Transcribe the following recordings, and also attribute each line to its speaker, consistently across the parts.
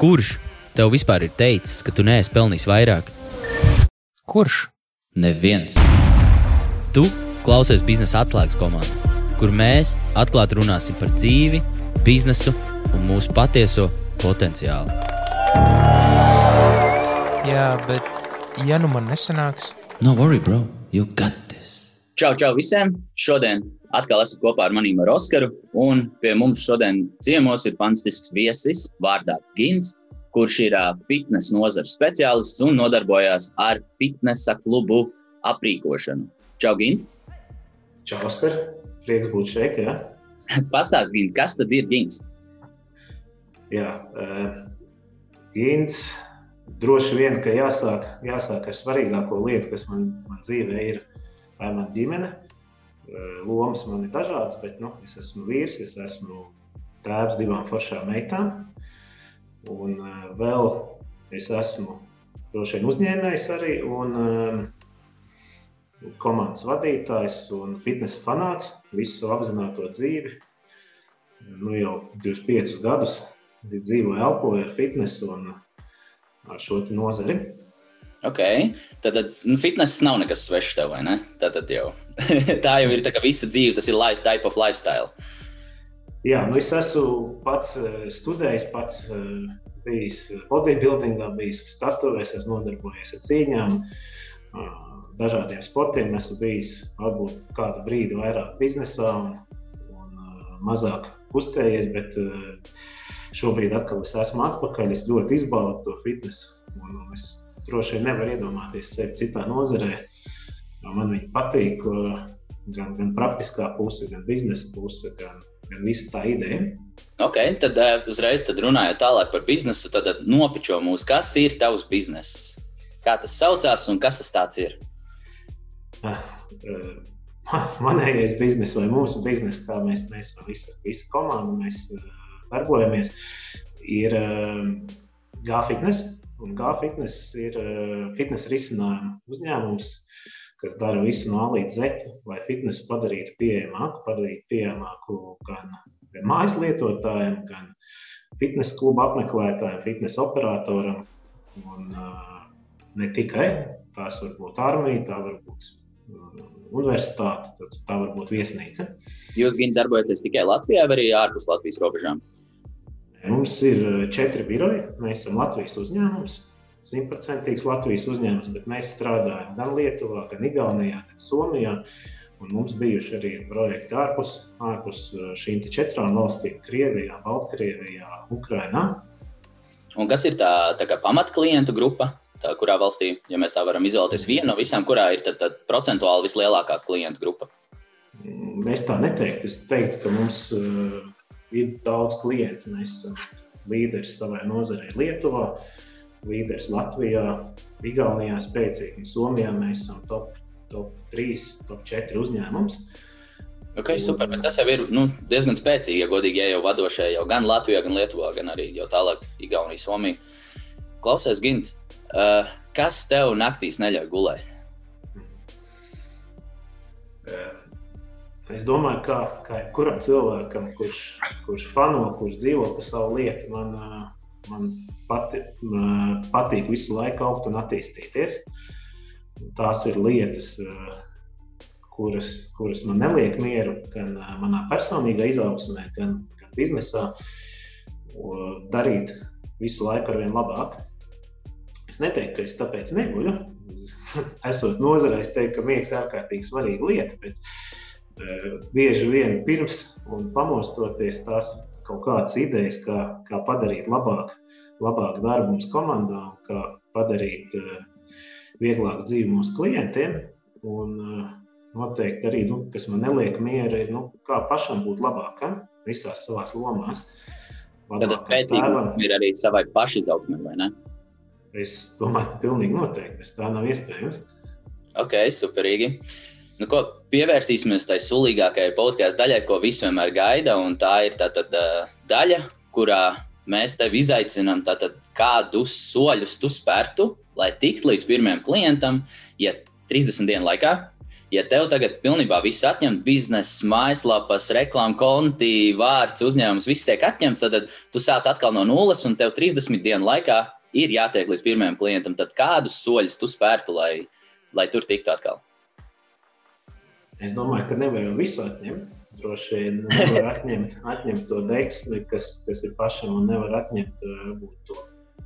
Speaker 1: Kurš tev vispār ir teicis, ka tu neesi pelnījis vairāk?
Speaker 2: Kurš?
Speaker 1: Neviens. Tu klausies biznesa atslēgas komandā, kur mēs atklāti runāsim par dzīvi, biznesu un mūsu patieso potenciālu.
Speaker 2: Jā, bet ja nu man nesanāks,
Speaker 1: No worry, bro, you got this.
Speaker 3: Čau, čau visiem! Šodien atkal esat kopā ar maniem ar Oskaru. Un pie mums šodien ciemos ir fantastisks viesis vārdā Gins, kurš ir uh, fitnes nozares speciālists un nodarbojas ar fitnesa klubu aprīkošanu. Čau, Gint!
Speaker 4: Čau, Oskar! Prieks būt šeit. Jā,
Speaker 3: Pastāst, Gint, kas tad ir Gins?
Speaker 4: jā uh, Gins. Droši vien, ka jāsāk, jāsāk ar svarīgāko lietu, kas man, man dzīvē ir, vai man ģimene. Uh, Lomas man ir dažādas, bet nu, es esmu vīrs, es esmu tēvs divām foršām meitām. Un uh, vēl es esmu droši vien uzņēmējs arī. Un, um, komandas vadītājs un fitnesa fanāts visu savu apzināto dzīvi. Nu, jau 25 gadus dzīvoju, elpoju ar fitnesu un ar šo nozari.
Speaker 3: Ok, tad, tad nu, fitness nav nekas svešs tev, vai ne? Tā, tad jau. tā jau ir tā, ka visa dzīve tas ir life, type of lifestyle.
Speaker 4: Jā, nu es esmu pats eh, studējis, pats eh, bijis bodybuildingā, bijis uz statuves, esmu nodarbojies ar cīņām, eh, dažādiem sportiem. Esmu bijis varbūt kādu brīdi vairāk biznesā un, un mazāk kustējies, bet šobrīd atkal es esmu atpakaļ. Es ļoti izbaudu to fitnesu. Un es droši vien nevaru iedomāties sevi citā nozarē. Man viņa patīk gan, gan praktiskā puse, gan biznesa puse, gan, gan visa tā ideja.
Speaker 3: Ok, tad uh, uzreiz tad runājot tālāk par biznesu, tad, tad nopičo mūs, kas ir tavs bizness? Kā tas saucās un kas tas tāds ir?
Speaker 4: Manējais bizness vai mūsu bizness, kā mēs, mēs visa, visa komanda, mēs darbojamies, ir G-fitness. Un G-fitness ir fitness risinājuma uzņēmums, kas dara visu no A līdz Z, lai fitnesu padarītu pieejamāku, padarītu pieejamāku gan, mājas lietotājiem, gan fitnesa kluba apmeklētājiem, fitnesa operatoram. Un, uh, ne tikai tās var būt armija, tā var būt uh, universitāte, tā var būt viesnīca.
Speaker 3: Jūs gan darbojaties tikai Latvijā vai arī ārpus Latvijas robežām?
Speaker 4: Mums ir četri biroji. Mēs esam Latvijas uzņēmums, simtprocentīgs Latvijas uzņēmums, bet mēs strādājam gan Lietuvā, gan Igaunijā, gan Somijā. Un mums bijuši arī projekti ārpus, ārpus šīm četrām valstīm - Krievijā, Baltkrievijā, Ukrainā.
Speaker 3: Un kas ir tā, tā pamatklientu grupa? Tā, kurā valstī, ja mēs tā varam izvēlēties vienu no visām, kurā ir tad, tad procentuāli vislielākā klientu grupa?
Speaker 4: Es tā neteiktu. Es teiktu, ka mums uh, ir daudz klientu. Mēs esam līderis savai nozarei Lietuvā, līderis Latvijā, Igaunijā spēcīgi un Somijā mēs esam top, top 3, top 4 uzņēmums.
Speaker 3: Okay, super, bet tas jau ir nu, diezgan spēcīgi, ja godīgi, ja jau vadošie jau gan Latvijā, gan Lietuvā, gan arī jau tālāk Igaunijā, Somijā. Klausies, Gint, uh, kas tev naktīs neļauj gulēt?
Speaker 4: Es domāju, ka kā jebkuram cilvēkam, kurš, kurš fano, kurš dzīvo pa savu lietu, man, man pati, patīk visu laiku augt un attīstīties. Tās ir lietas, kuras, kuras man neliek mieru gan manā personīgā izaugsmē, gan, gan biznesā. Darīt visu laiku ar vien labāk. Es neteiktu, ka es tāpēc neguļu. Esot nozarē, es teiktu, ka miegs ir ārkārtīgi svarīga lieta. Bet, bieži vien pirms un pamostoties tās kaut kādas idejas, kā, kā padarīt labāk, labāk darbu mums komandā, kā padarīt vieglāku dzīvi mūsu klientiem. Un noteikti arī, nu, kas man neliek mieru, ir, nu, kā pašam būt labākam visās savās lomās.
Speaker 3: Tad spēcīgi ir arī savai pašizaugsmē, vai ne?
Speaker 4: Es domāju, ka pilnīgi noteikti. Tas tā nav iespējams.
Speaker 3: Ok, superīgi. Nu, ko, pievērsīsimies tai sulīgākajai podkāstu daļai, ko visi vienmēr gaida. Tā ir tā tad, daļa, kurā mēs tevi izaicinām, tātad, kādus soļus tu spērtu, lai tiktu līdz pirmajam klientam, ja 30 dienu laikā, Ja tev tagad pilnībā viss atņemts, biznesa, mājaslapas, reklāmas konti, vārds, uzņēmums, viss tiek atņemts, tad tu sāc atkal no nulles, un tev 30 dienu laikā ir jātiek līdz pirmajam klientam. Tad kādus soļus tu spērtu, lai, lai tur tiktu atkal?
Speaker 4: Es domāju, ka nevar jau visu atņemt. Droši vien nevar atņemt, atņemt to deksmi, kas, kas ir pašam, un nevar atņemt varbūt, to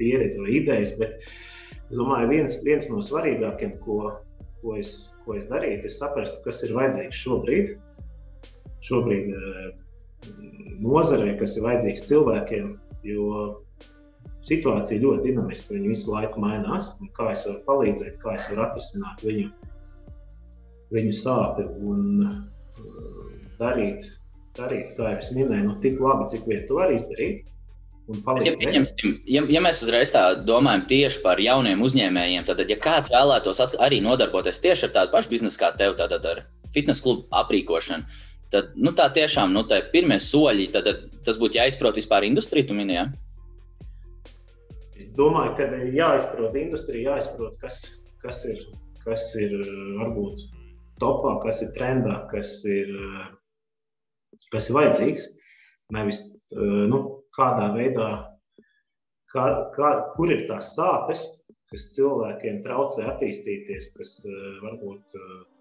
Speaker 4: pieredzi vai idejas. Bet es domāju, viens, viens no svarīgākajiem, ko, ko, es, ko es darītu, ir saprast, kas ir vajadzīgs šobrīd. Šobrīd eh, nozarē, kas ir vajadzīgs cilvēkiem, jo situācija ļoti dinamiska, viņa visu laiku mainās. Kā es varu palīdzēt, kā es varu atrisināt viņu, viņu sāpes un uh, darīt, darīt, kā jau minēju, nu, tik labi, cik vien to var izdarīt.
Speaker 3: Ja, ja, ja mēs uzreiz tā domājam tieši par jauniem uzņēmējiem, tad, ja kāds vēlētos arī nodarboties tieši ar tādu pašu biznesu kā tev, tad ar fitnes klubu aprīkošanu, tad nu, tā tiešām nu, tā pirmie soļi, tad, tad tas būtu jāizprot vispār industrijā, tu minēji.
Speaker 4: Es domāju, ka jāizprot industrija, jāizprot, kas, kas, ir, kas ir varbūt topā, kas ir trendā, kas ir, kas ir vajadzīgs. Nevis nu, kādā veidā, kā, kā, kur ir tās sāpes, kas cilvēkiem traucē attīstīties, kas uh, varbūt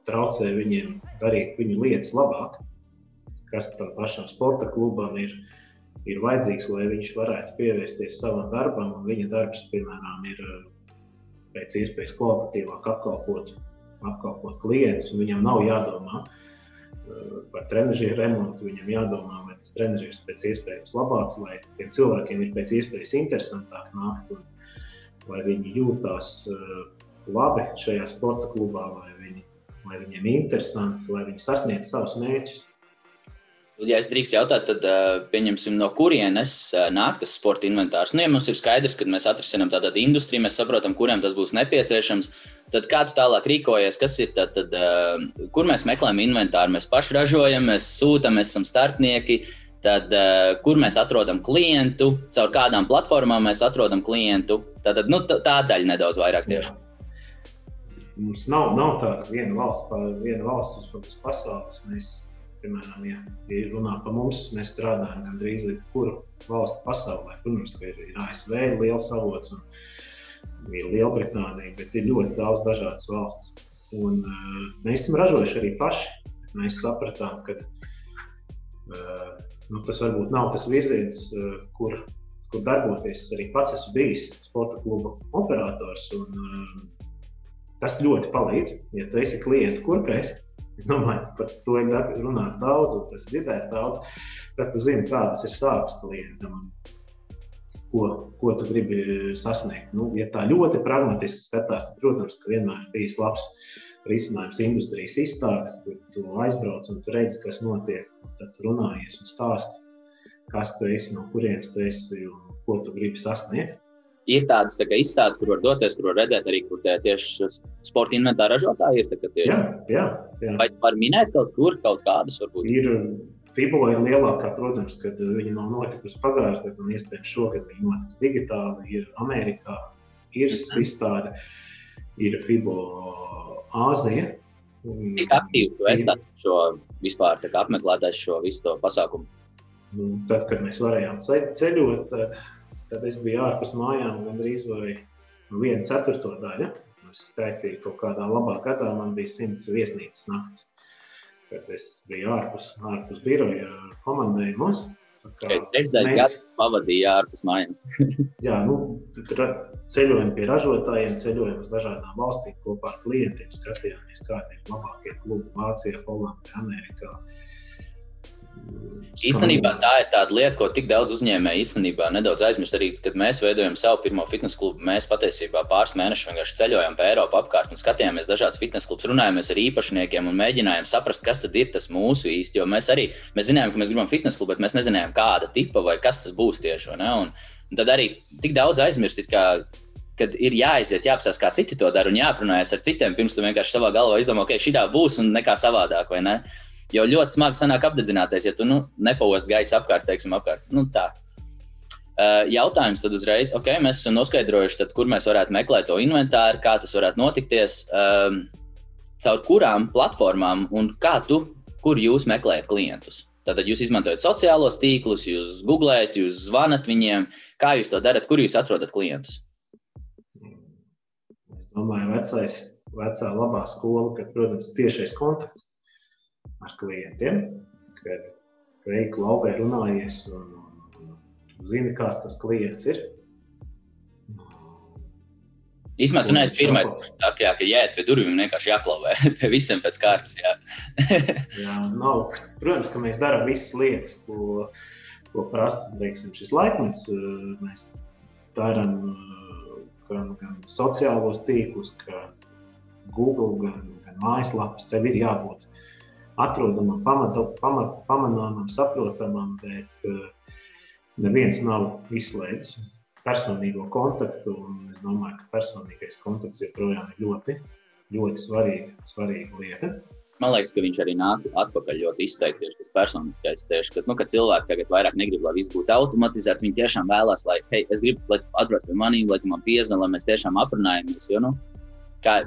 Speaker 4: traucē viņiem darīt viņu lietas labāk, kas tam pašam sporta klubam ir, ir vajadzīgs, lai viņš varētu pievērsties savam darbam, un viņa darbs, piemēram, ir pēc iespējas kvalitatīvāk apkalpot, apkalpot klientus, un viņam nav jādomā, uh, par trenižera remontu. Viņam jādomā, vai tas trenižers pēc iespējas labāks, lai tiem cilvēkiem ir pēc iespējas interesantāk nākt, un lai viņi jūtās labi šajā sporta klubā, lai, viņi, lai viņiem ir interesanti, lai viņi sasniedz savus mērķus.
Speaker 3: Ja es drīkstu jautāt, tad pieņemsim, no kurienes nāk tas sporta inventārs. Nu, ja mums ir skaidrs, ka mēs atrisinām tādu industriju, mēs saprotam, kuriem tas būs nepieciešams. Tad kā tu tālāk rīkojies, kas ir tad, tad kur mēs meklējam inventāru? Mēs paši ražojam, mēs sūtām, mēs esam startnieki. Tad, kur mēs atrodam klientu, caur kādām platformām mēs atrodam klientu. Tad, nu, tā daļa nedaudz vairāk tieši.
Speaker 4: Mums nav, nav tāda viena valsts, viena valsts uz pasaules. Mēs piemēram, ja, runā par mums, mēs strādājam gandrīz jebkuru valstu pasaulē. Protams, ka ir, ir ASV liels avots un ir Lielbritānija, bet ir ļoti daudz dažādas valsts. Un, uh, mēs esam ražojuši arī paši. Mēs sapratām, ka uh, nu, tas varbūt nav tas virziens, uh, kur, kur darboties. Es arī pats esmu bijis sporta kluba operators. Un, uh, tas ļoti palīdz, ja tu esi klienta kurpēs Es domāju, par to ir runāts daudz, un tas ir dzirdēts daudz. Tad tu zini, kādas ir sāpes klientam ko, ko tu gribi sasniegt. Nu, ja tā ļoti pragmatiski skatās, tad, protams, ka vienmēr ir bijis labs risinājums industrijas izstādes, kur tu aizbrauc un tu redzi, kas notiek. Tad runājies un stāsti, kas tu esi, no kurienes tu esi un ko tu gribi sasniegt
Speaker 3: ir tādas tā izstādes, kur var doties, kur var redzēt arī, kur tieši sporta inventāra ražotāji ir. Tieši...
Speaker 4: Jā, jā, jā.
Speaker 3: Vai var minēt kaut kur, kaut kādas varbūt?
Speaker 4: Ir Fibola ir lielākā, protams, kad viņa nav notikusi pagājušajā gadā, un iespējams šogad viņa notiks digitāli. Ir Amerikā, ir izstāde, ir Fibola Āzija.
Speaker 3: Cik aktīvi tu esi šo vispār apmeklētājs šo visu to pasākumu?
Speaker 4: Tad, kad mēs varējām ceļot, tad es biju ārpus mājām gandrīz vai viena ceturto daļa. Es skaitīju, ka kaut kādā labā gadā man bija simts viesnīcas naktis. Kad es biju ārpus, ārpus biroja komandējumos.
Speaker 3: Es daļu mēs... pavadīju ārpus mājām.
Speaker 4: jā, nu, ceļojam pie ražotājiem, ceļojam uz dažādām valstīm kopā ar klientiem, skatījāmies, kādi ir labākie klubi Vācijā, Holandē, Amerikā. Uh,
Speaker 3: Īstenībā tā ir tāda lieta, ko tik daudz uzņēmēji īstenībā nedaudz aizmirst. Arī, kad mēs veidojam savu pirmo fitnes klubu, mēs patiesībā pāris mēnešus vienkārši ceļojām pa Eiropu apkārt un skatījāmies dažādas fitnes klubus, runājāmies ar īpašniekiem un mēģinājām saprast, kas tad ir tas mūsu īsti. Jo mēs arī mēs zinājām, ka mēs gribam fitnes klubu, bet mēs nezinājām, kāda tipa vai kas tas būs tieši. Un, un tad arī tik daudz aizmirst, kā, kad ir jāiziet, jāapstāsta, kā citi to dara un jāprunājas ar citiem, pirms tu vienkārši savā galvā izdomā, ka okay, šī tā būs un nekā savādāk. Jo ļoti smagi sanāk apdedzināties, ja tu nu, nepaust gaisu apkārt, teiksim, apkārt. Nu, tā. Uh, jautājums tad uzreiz, ok, mēs esam noskaidrojuši, tad, kur mēs varētu meklēt to inventāru, kā tas varētu notikties. Um, caur kurām platformām un kā tu, kur jūs meklējat klientus? Tātad jūs izmantojat sociālos tīklus, jūs googlējat, jūs zvanat viņiem. Kā jūs to darat? Kur jūs atrodat klientus?
Speaker 4: Es domāju, vecais, vecā labā skola, kad, protams, tiešais kontakts ar klientiem, kad veiklu lauvē runājies un, un, un zini, kāds tas klients ir.
Speaker 3: Īsumā, tu neesi pirmais, kurš saka, ka jāiet pie durvīm vienkārši jāklauvē. Pie visiem pēc kārtas. Jā,
Speaker 4: jā nav. Protams, ka mēs darām visas lietas, ko, ko prasa teiksim, šis laikmets. Mēs darām gan, gan sociālos tīklus, gan Google, gan, gan mājaslapas. Tev ir jābūt atrodamam, pamanāmam, saprotamam, bet neviens nav izslēdzis personīgo kontaktu. Es domāju, ka personīgais kontakts joprojām ir ļoti, ļoti svarīga, svarīga lieta.
Speaker 3: Man liekas, ka viņš arī nāk atpakaļ ļoti izteikti. Tas personiskais tieši, ka, nu, ka cilvēki tagad vairāk negrib, lai viss būtu automatizēts. Viņi tiešām vēlās, lai, hei, es gribu, lai tu atbrauc pie maniem, lai tu man piezvani, lai mēs tiešām aprunājamies. Jo, nu, kā,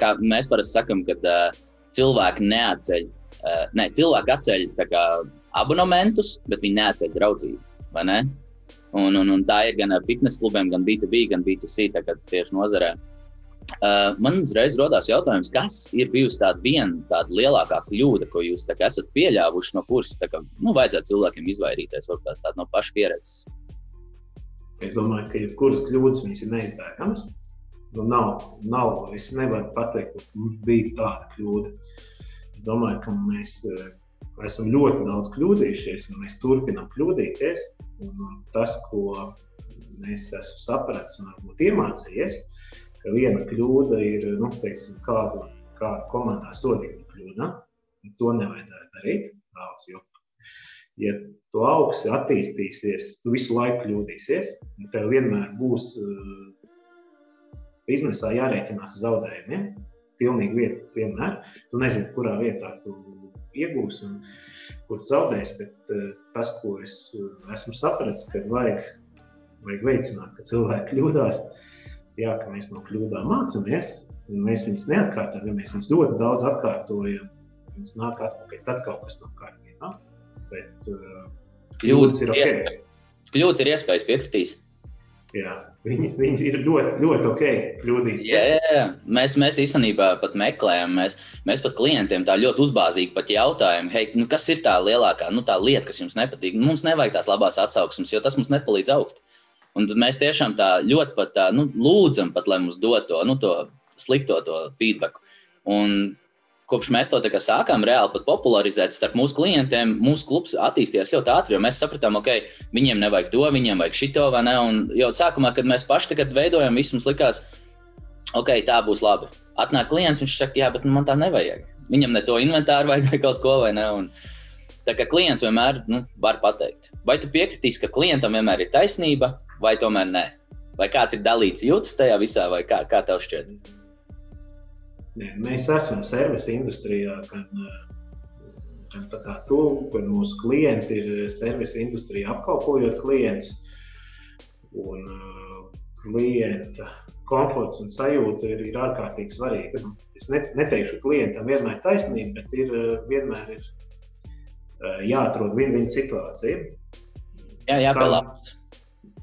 Speaker 3: kā mēs parasti sakām, kad uh, cilvēki neatceļ, uh, ne, cilvēki atceļ kā, abonementus, bet viņi neatceļ draudzību. Ne? Un, un, un tā ir gan ar fitnes klubiem, gan B2B, gan B2C, tieši nozarē. Uh, man uzreiz radās jautājums, kas ir bijusi tāda viena tāda lielākā kļūda, ko jūs kā, esat pieļāvuši, no kuras kā, nu, vajadzētu cilvēkiem izvairīties tās, no pašas pieredzes?
Speaker 4: Es domāju, ka jebkuras kļūdas ir neizbēgamas. Nu, nav, nav, es nevaru pateikt, ka mums bija tāda kļūda. Es domāju, ka mēs esam ļoti daudz kļūdījušies, un mēs turpinām kļūdīties. Un tas, ko es esmu sapratis un varbūt iemācījies, ka viena kļūda ir nu, teiksim, kāda, kāda komandā sodīga kļūda. To nevajadzētu darīt daudz. Jo, ja tu augsi, attīstīsies, tu visu laiku kļūdīsies, tev vienmēr būs uh, biznesā jārēķinās ar zaudējumiem. Pilnīgi viet, vienmēr. Tu nezini, kurā vietā tu iegūs un kur zaudēs. Bet uh, tas, ko es uh, esmu sapratis, ka vajag, vajag veicināt, ka cilvēki kļūdās, jā, ka mēs no kļūdām mācāmies. Mēs viņus neatkārtojam, ja mēs viņus ļoti daudz atkārtojam. Viņas nāk atpakaļ, tad kaut kas nav kārtībā. Bet uh, kļūdas ir ok.
Speaker 3: Kļūdas ir iespējas piekritīs.
Speaker 4: Jā, viņi, viņi ir ļoti, ļoti ok. Kļūdīgi.
Speaker 3: Jā, jā, mēs, mēs īstenībā pat meklējam, mēs, mēs pat klientiem tā ļoti uzbāzīgi pat jautājam, hei, nu, kas ir tā lielākā nu, tā lieta, kas jums nepatīk. Nu, mums nevajag tās labās atsauksmes, jo tas mums nepalīdz augt. Un mēs tiešām tā ļoti pat tā, nu, lūdzam, pat, lai mums dod to, nu, to slikto to feedback. Un kopš mēs to sākām reāli popularizēt starp mūsu klientiem, mūsu klubs attīstījās ļoti ātri. Mēs sapratām, ka okay, viņiem nevajag to, viņiem vajag šito vai ne. Un jau sākumā, kad mēs paši veidojam, viss mums likās, ok, tā būs labi. Atnāk klients, viņš saka, jā, bet nu, man tā nevajag. Viņam ne to inventāru vajag vai kaut ko vai ne. Un, tā kā klients vienmēr nu, var pateikt, vai tu piekritīsi, ka klientam vienmēr ir taisnība, vai tomēr nē. Vai kāds ir dalīts jūtas tajā visā, vai kā, kā tev šķiet?
Speaker 4: Nē, mēs esam servisa industrijā, gan, gan tā kā tu, gan mūsu klienti ir servisa industrijā apkalpojot klientus. Un uh, klienta komforts un sajūta ir, ir ārkārtīgi svarīga. Es ne, neteikšu, ka klientam vienmēr ir taisnība, bet ir vienmēr ir uh, jāatrod win-win situācija.
Speaker 3: Jā, jāpielāgojas.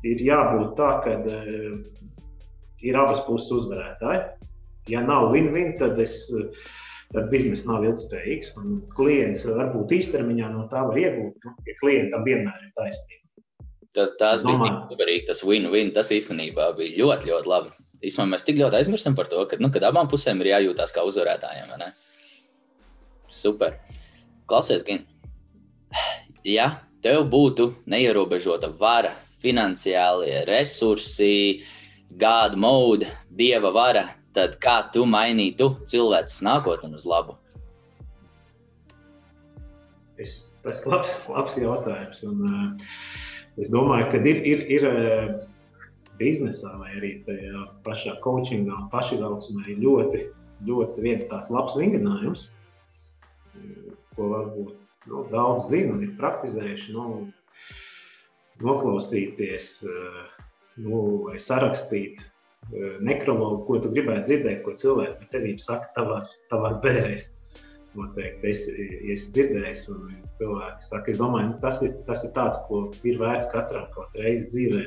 Speaker 4: Ir jābūt tā, ka uh, ir abas puses uzvarētāji ja nav win-win, tad, es, tad biznesa nav ilgspējīgs. Klients varbūt īstermiņā no tā var iegūt, nu, ja klientam vienmēr ir taisnība.
Speaker 3: Tas, tas bija ļoti svarīgi. Tas win-win, tas īstenībā bija ļoti, ļoti labi. Īsumā mēs tik ļoti aizmirstam par to, ka, nu, abām pusēm ir jājūtās kā uzvarētājiem. Super. Klausies, Gin. Ja tev būtu neierobežota vara, finansiālie resursi, gāda mode, dieva vara, tad kā tu mainītu cilvēces nākotni uz labu?
Speaker 4: Es, tas ir labs, labs jautājums. Un, uh, es domāju, ka ir, ir, ir uh, biznesā vai arī tajā pašā coachingā pašizaugsmē ļoti, ļoti viens tāds labs vingrinājums, ko varbūt nu, daudz zina un ir praktizējuši. Nu, noklausīties, uh, nu, vai sarakstīt nekrologu, ko tu gribētu dzirdēt, ko cilvēki tevi saka tavās, tavās bērēs. Noteikti es, es dzirdējis, un cilvēki saka, es domāju, nu, tas ir, tas ir tāds, ko ir vērts katram kaut reizi dzīvē.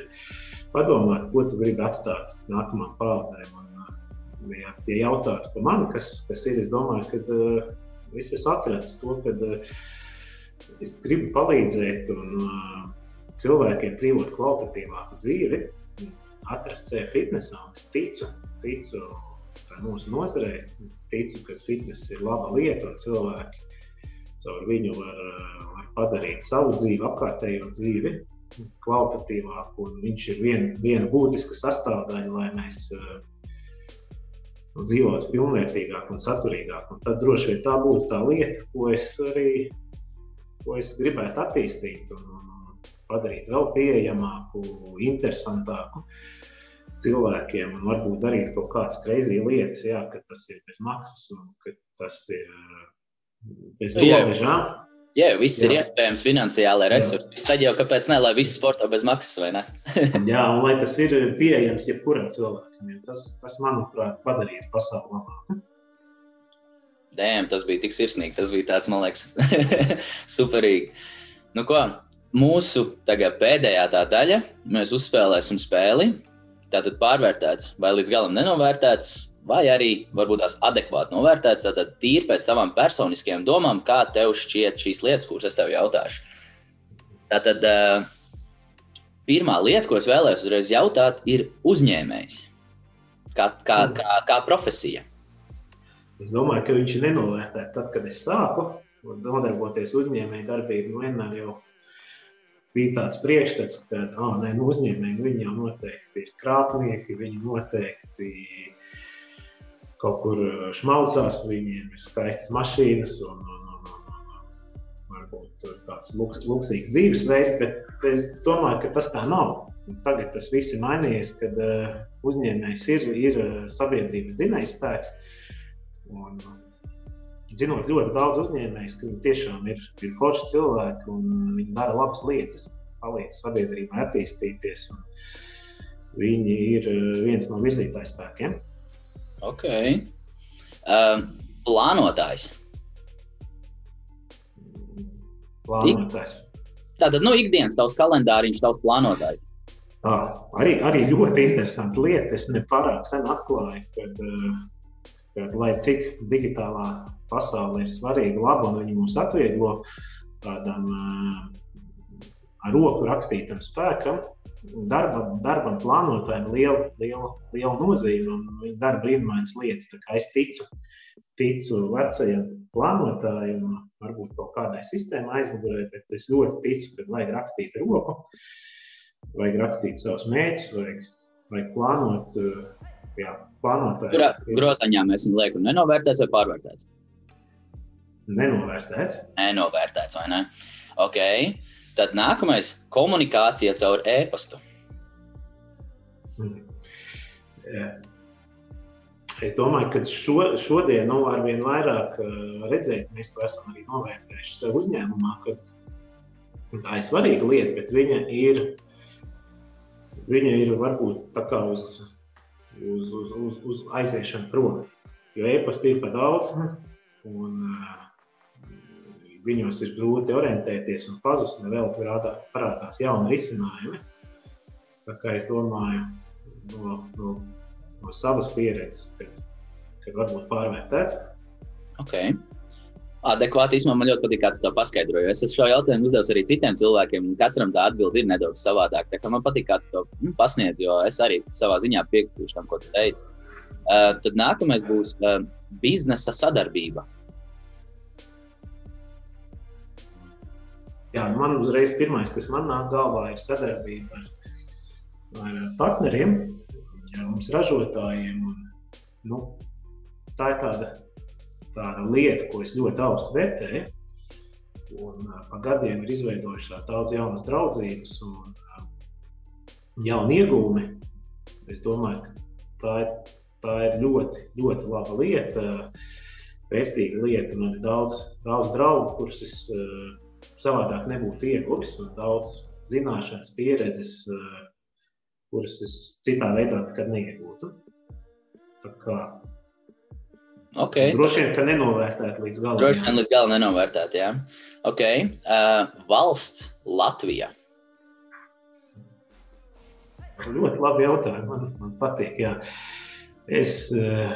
Speaker 4: Padomāt, ko tu gribi atstāt nākamajām paudzēm. Un, ja tie jautātu par mani, kas, kas ir, es domāju, ka uh, es esmu atradzis to, ka uh, es gribu palīdzēt un uh, cilvēkiem dzīvot kvalitatīvāku dzīvi atrast sevi fitnesā. Es ticu, ticu mūsu nozarei, ticu, ka fitness ir laba lieta un cilvēki caur viņu var, var padarīt savu dzīvi, apkārtējo dzīvi kvalitatīvāku. Viņš ir vien, viena būtiska sastāvdaļa, lai mēs uh, dzīvotu pilnvērtīgāk un saturīgāk. Un tad droši vien tā būtu tā lieta, ko es arī ko es gribētu attīstīt un, un padarīt vēl pieejamāku, interesantāku. Uh, cilvēkiem un varbūt darīt kaut kādas kreizīs lietas, jā, ka tas ir bez maksas un ka tas ir eh, bez robežām.
Speaker 3: Jā, viss jā. ir iespējams, finansiālai resursi. Tad jau kāpēc ne, lai viss sporto bez maksas, vai ne?
Speaker 4: jā, un lai tas ir pieejams jebkuram cilvēkam. Tas, tas manuprāt, padarīs pasauli labāku.
Speaker 3: Dēm, tas bija tik sirsnīgi. Tas bija tāds, man liekas, superīgi. Nu, ko, mūsu pēdējā tā daļa. Mēs uzspēlēsim spēli tātad pārvērtēts vai līdz galam nenovērtēts, vai arī varbūt tās adekvāti novērtēts. Tātad tīri pēc savām personiskajām domām, kā tev šķiet šīs lietas, kuras es tev jautāšu. Tātad uh, pirmā lieta, ko es vēlējos uzreiz jautāt, ir uzņēmējs. Kā, kā, kā, kā profesija?
Speaker 4: Es domāju, ka viņš ir nenovērtēts. Tad, kad es sāku nodarboties uzņēmēju darbību, vienmēr jau bija tāds priekšstats, ka oh, nē, nu, uzņēmēji viņi jau noteikti ir krāpnieki, viņi noteikti kaut kur šmaucās, viņiem ir skaistas mašīnas un, un, un, un, un varbūt tāds luks, luksīgs dzīvesveids, bet es domāju, ka tas tā nav. Tagad tas viss ir mainījies, kad uh, uzņēmējs ir, ir sabiedrības dzinējspēks. Un, zinot ļoti daudz uzņēmējus, ka viņi tiešām ir, ir forši cilvēki un viņi dara labas lietas, palīdz sabiedrībai attīstīties. Viņi ir eh, viens no virzītājspēkiem.
Speaker 3: Ok. Um, plānotājs.
Speaker 4: Plānotājs.
Speaker 3: Tātad, nu, ikdienas tavs kalendāriņš, tavs plānotājs.
Speaker 4: Ah, arī, arī ļoti interesanti lieta. Es nepārāk sen atklāju, kad, eh, kad lai cik digitālā pasaule ir svarīga, laba un viņi mums atvieglo tādam ar roku rakstītam spēkam. Darbam, darbam plānotājiem liela, liela, liela nozīme un viņi dara brīnumainas lietas. Es ticu, ticu vecajiem plānotājiem, varbūt kaut kādai sistēmai aizmugurē, bet es ļoti ticu, ka vajag rakstīt roku, vajag rakstīt savus mērķus, vajag, vajag plānot. Jā, plānotājs.
Speaker 3: Grozaņā mēs viņu liekam nenovērtēts vai pārvērtēts
Speaker 4: nenovērtēts.
Speaker 3: Nenovērtēts, vai ne? Ok. Tad nākamais - komunikācija caur e-pastu.
Speaker 4: Hmm. Es domāju, ka šo, šodien nu, ar vien vairāk uh, redzēt, mēs to esam arī novērtējuši sev uzņēmumā, ka tā ir svarīga lieta, bet viņa ir, viņa ir varbūt tā kā uz, uz, uz, uz, uz aiziešanu prom. Jo e-pasta ir par daudz, un uh, viņos ir grūti orientēties un pazust, nevēl parādās jauni risinājumi. Tā kā es domāju, no, no, no savas pieredzes, kad, kad varbūt pārvērtēts.
Speaker 3: Okay. Adekvāti īstenībā man ļoti patīk, kā tu to paskaidroji. Es šo jautājumu uzdevu arī citiem cilvēkiem, un katram tā atbilde ir nedaudz savādāka. Man patīk, kā tu to nu, pasniedz, jo es arī savā ziņā piekrītu tam, ko tu teici. Uh, tad nākamais būs uh, biznesa sadarbība.
Speaker 4: Jā, man uzreiz pirmais, kas man nāk galvā, ir sadarbība ar, ar partneriem, ar mums ražotājiem. Un, nu, tā ir tāda, tāda lieta, ko es ļoti augstu vērtēju. Un, pa gadiem ir izveidojušās daudz jaunas draudzības un jauni iegūmi. Es domāju, ka tā ir, tā ir ļoti, ļoti laba lieta, vērtīga lieta. Man ir daudz, daudz draugu, kurus es savādāk nebūtu ieguvis. Daudz zināšanas, pieredzes, kuras es citā veidā nekad neiegūtu. Tā kā
Speaker 3: Okay.
Speaker 4: Droši vien, ka nenovērtēt līdz galam.
Speaker 3: Droši vien līdz galam nenovērtēt, jā. Ok. Uh, valsts Latvija.
Speaker 4: Ļoti labi jautājumi. Man, man patīk. Jā. Es uh,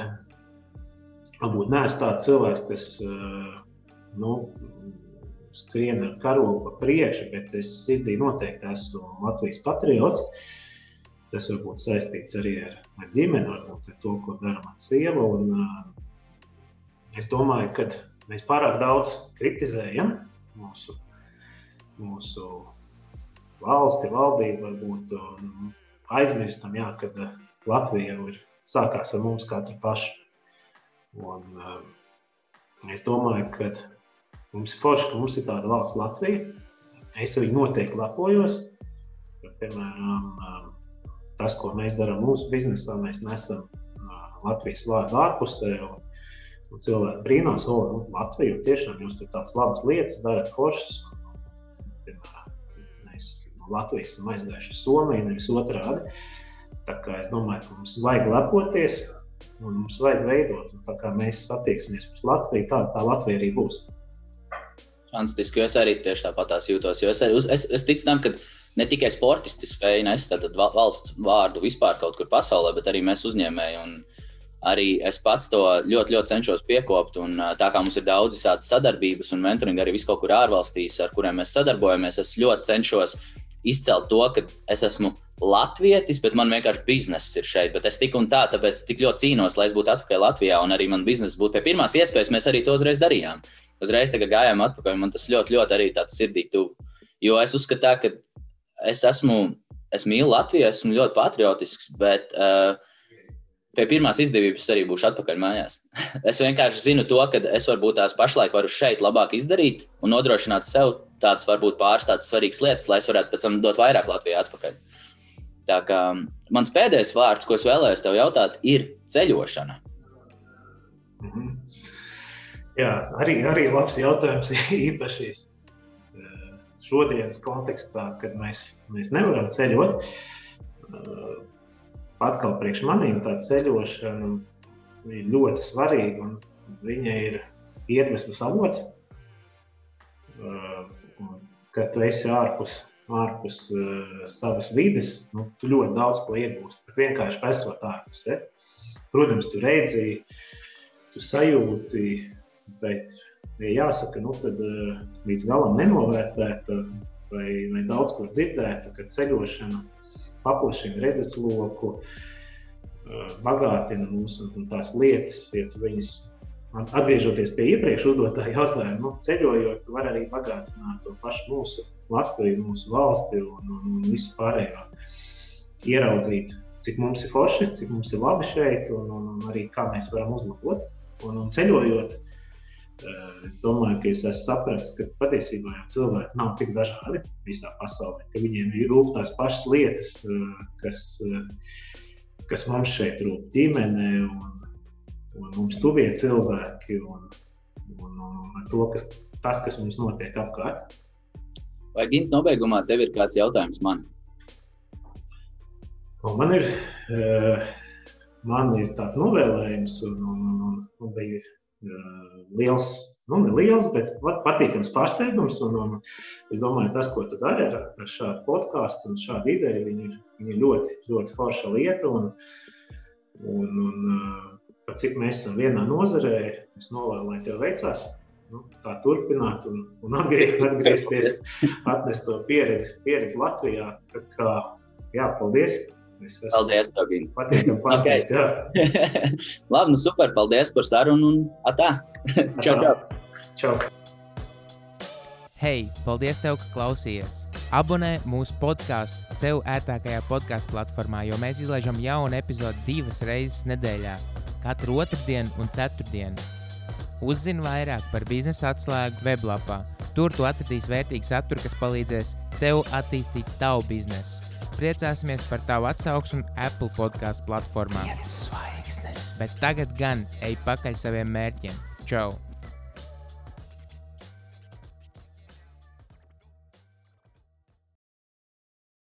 Speaker 4: varbūt neesmu tāds cilvēks, kas uh, nu, skrien ar karogu pa priekšu, bet es sirdī noteikti esmu Latvijas patriots. Tas varbūt saistīts arī ar, ar ģimeni, varbūt ar to, ko dara mana sieva. Un, uh, Es domāju, ka mēs pārāk daudz kritizējam mūsu, mūsu valsti, valdību, varbūt aizmirstam, jā, ka uh, Latvija jau ir sākās ar mums katru pašu. Un, um, es domāju, ka mums ir forši, ka mums ir tāda valsts Latvija. Es viņu noteikti lepojos. Piemēram, um, tas, ko mēs darām mūsu biznesā, mēs nesam Latvijas vārdu ārpusē. Un, Un cilvēki brīnās, o, nu, Latvija tiešām jūs tur tādas labas lietas darat, foršas. Mēs no Latvijas esam aizgājuši uz Somiju, nevis otrādi. Tā kā es domāju, ka mums vajag lepoties un mums vajag veidot. Un tā kā mēs attieksimies pret Latviju, tā, tā Latvija arī būs.
Speaker 3: Fantastiski, jo es arī tieši tāpat jūtos. Es, arī, es, es ticu tam, ka ne tikai sportisti spēj nest valsts vārdu vispār kaut kur pasaulē, bet arī mēs uzņēmēji. Un, arī es pats to ļoti, ļoti cenšos piekopt. Un, tā kā mums ir daudz tādas sadarbības un mentoring arī vis kaut kur ārvalstīs, ar kuriem mēs sadarbojamies, es ļoti cenšos izcelt to, ka es esmu latvietis, bet man vienkārši bizness ir šeit. Bet es tik un tā, tāpēc tik ļoti cīnos, lai es būtu atpakaļ Latvijā un arī man biznesa būtu pie pirmās iespējas. Mēs arī to uzreiz darījām. Uzreiz gājām atpakaļ, man tas ļoti, ļoti arī tāds sirdī tuvu. Jo es uzskatu, ka es esmu, es mīlu Latviju, esmu ļoti patriotisks, bet uh, pie pirmās izdevības arī būšu atpakaļ mājās. es vienkārši zinu to, ka es varbūt tās pašlaik varu šeit labāk izdarīt un nodrošināt sev tādas varbūt pāris tādas svarīgas lietas, lai es varētu pēc tam dot vairāk Latvijā atpakaļ. Tā kā mans pēdējais vārds, ko es vēlējos tev jautāt, ir ceļošana.
Speaker 4: Mm -hmm. Jā, arī, arī labs jautājums īpaši eh, šodienas kontekstā, kad mēs, mēs nevaram ceļot eh, atkal priekš maniem tā ceļošana ir ļoti svarīga. Viņa ir iedvesmas avots. Kad tu esi ārpus, ārpus savas vides, nu, tu ļoti daudz ko iegūsti. Bet vienkārši esot ārpus. Ja? Protams, tu redzi, tu sajūti, bet, ja jāsaka, nu, tad līdz galam nenovērtēt vai, vai daudz ko dzirdēt, ka ceļošana paplašina redzesloku, bagātina mūs un tās lietas, ja viņas atgriežoties pie iepriekš uzdotā jautājuma, nu, ceļojot, var arī bagātināt to pašu mūsu Latviju, mūsu valsti un, un, un visu pārējo. Ieraudzīt, cik mums ir forši, cik mums ir labi šeit, un, un arī kā mēs varam uzlabot. Un, un ceļojot, Es domāju, ka es esmu sapratis, ka patiesībā jau cilvēki nav tik dažādi visā pasaulē, ka viņiem ir rūp tās pašas lietas, kas, kas mums šeit rūp ģimenē un, un mums tuvie cilvēki un, un, un to, kas, tas, kas mums notiek apkārt.
Speaker 3: Vai Gint, nobeigumā tev ir kāds jautājums man?
Speaker 4: Un man ir, man ir tāds novēlējums un, un, un, un, un bija liels, nu, ne liels, bet patīkams pārsteigums. Un, un es domāju, tas, ko tu dari ar, ar šādu podkāstu un šādu ideju, viņi ir, viņi ir ļoti, ļoti forša lieta. Un, un, un pat cik mēs esam vienā nozarē, es novēlu, lai tev veicās. Nu, tā turpināt un, un atgriez, atgriezties, atnest to pieredzi, pieredzi Latvijā. Tā kā, jā, paldies!
Speaker 3: Paldies, Dārgīna.
Speaker 4: Patīkami pārsteigts, okay.
Speaker 3: Labi, nu super, paldies par sarunu un atā. čau, čau.
Speaker 4: čau.
Speaker 2: Hei, paldies tev, ka klausījies! Abonē mūsu podkāstu sev ērtākajā podkāstu platformā, jo mēs izlaižam jaunu epizodi divas reizes nedēļā, katru otrdienu un ceturtdienu. Uzzini vairāk par biznesa atslēgu weblapā. Tur tu atradīsi vērtīgu saturu, kas palīdzēs tev attīstīt tavu biznesu. Priecāsimies par tavu atsauksmi Apple podkāstu platformā. Bet tagad gan ej pakaļ saviem mērķiem. Čau!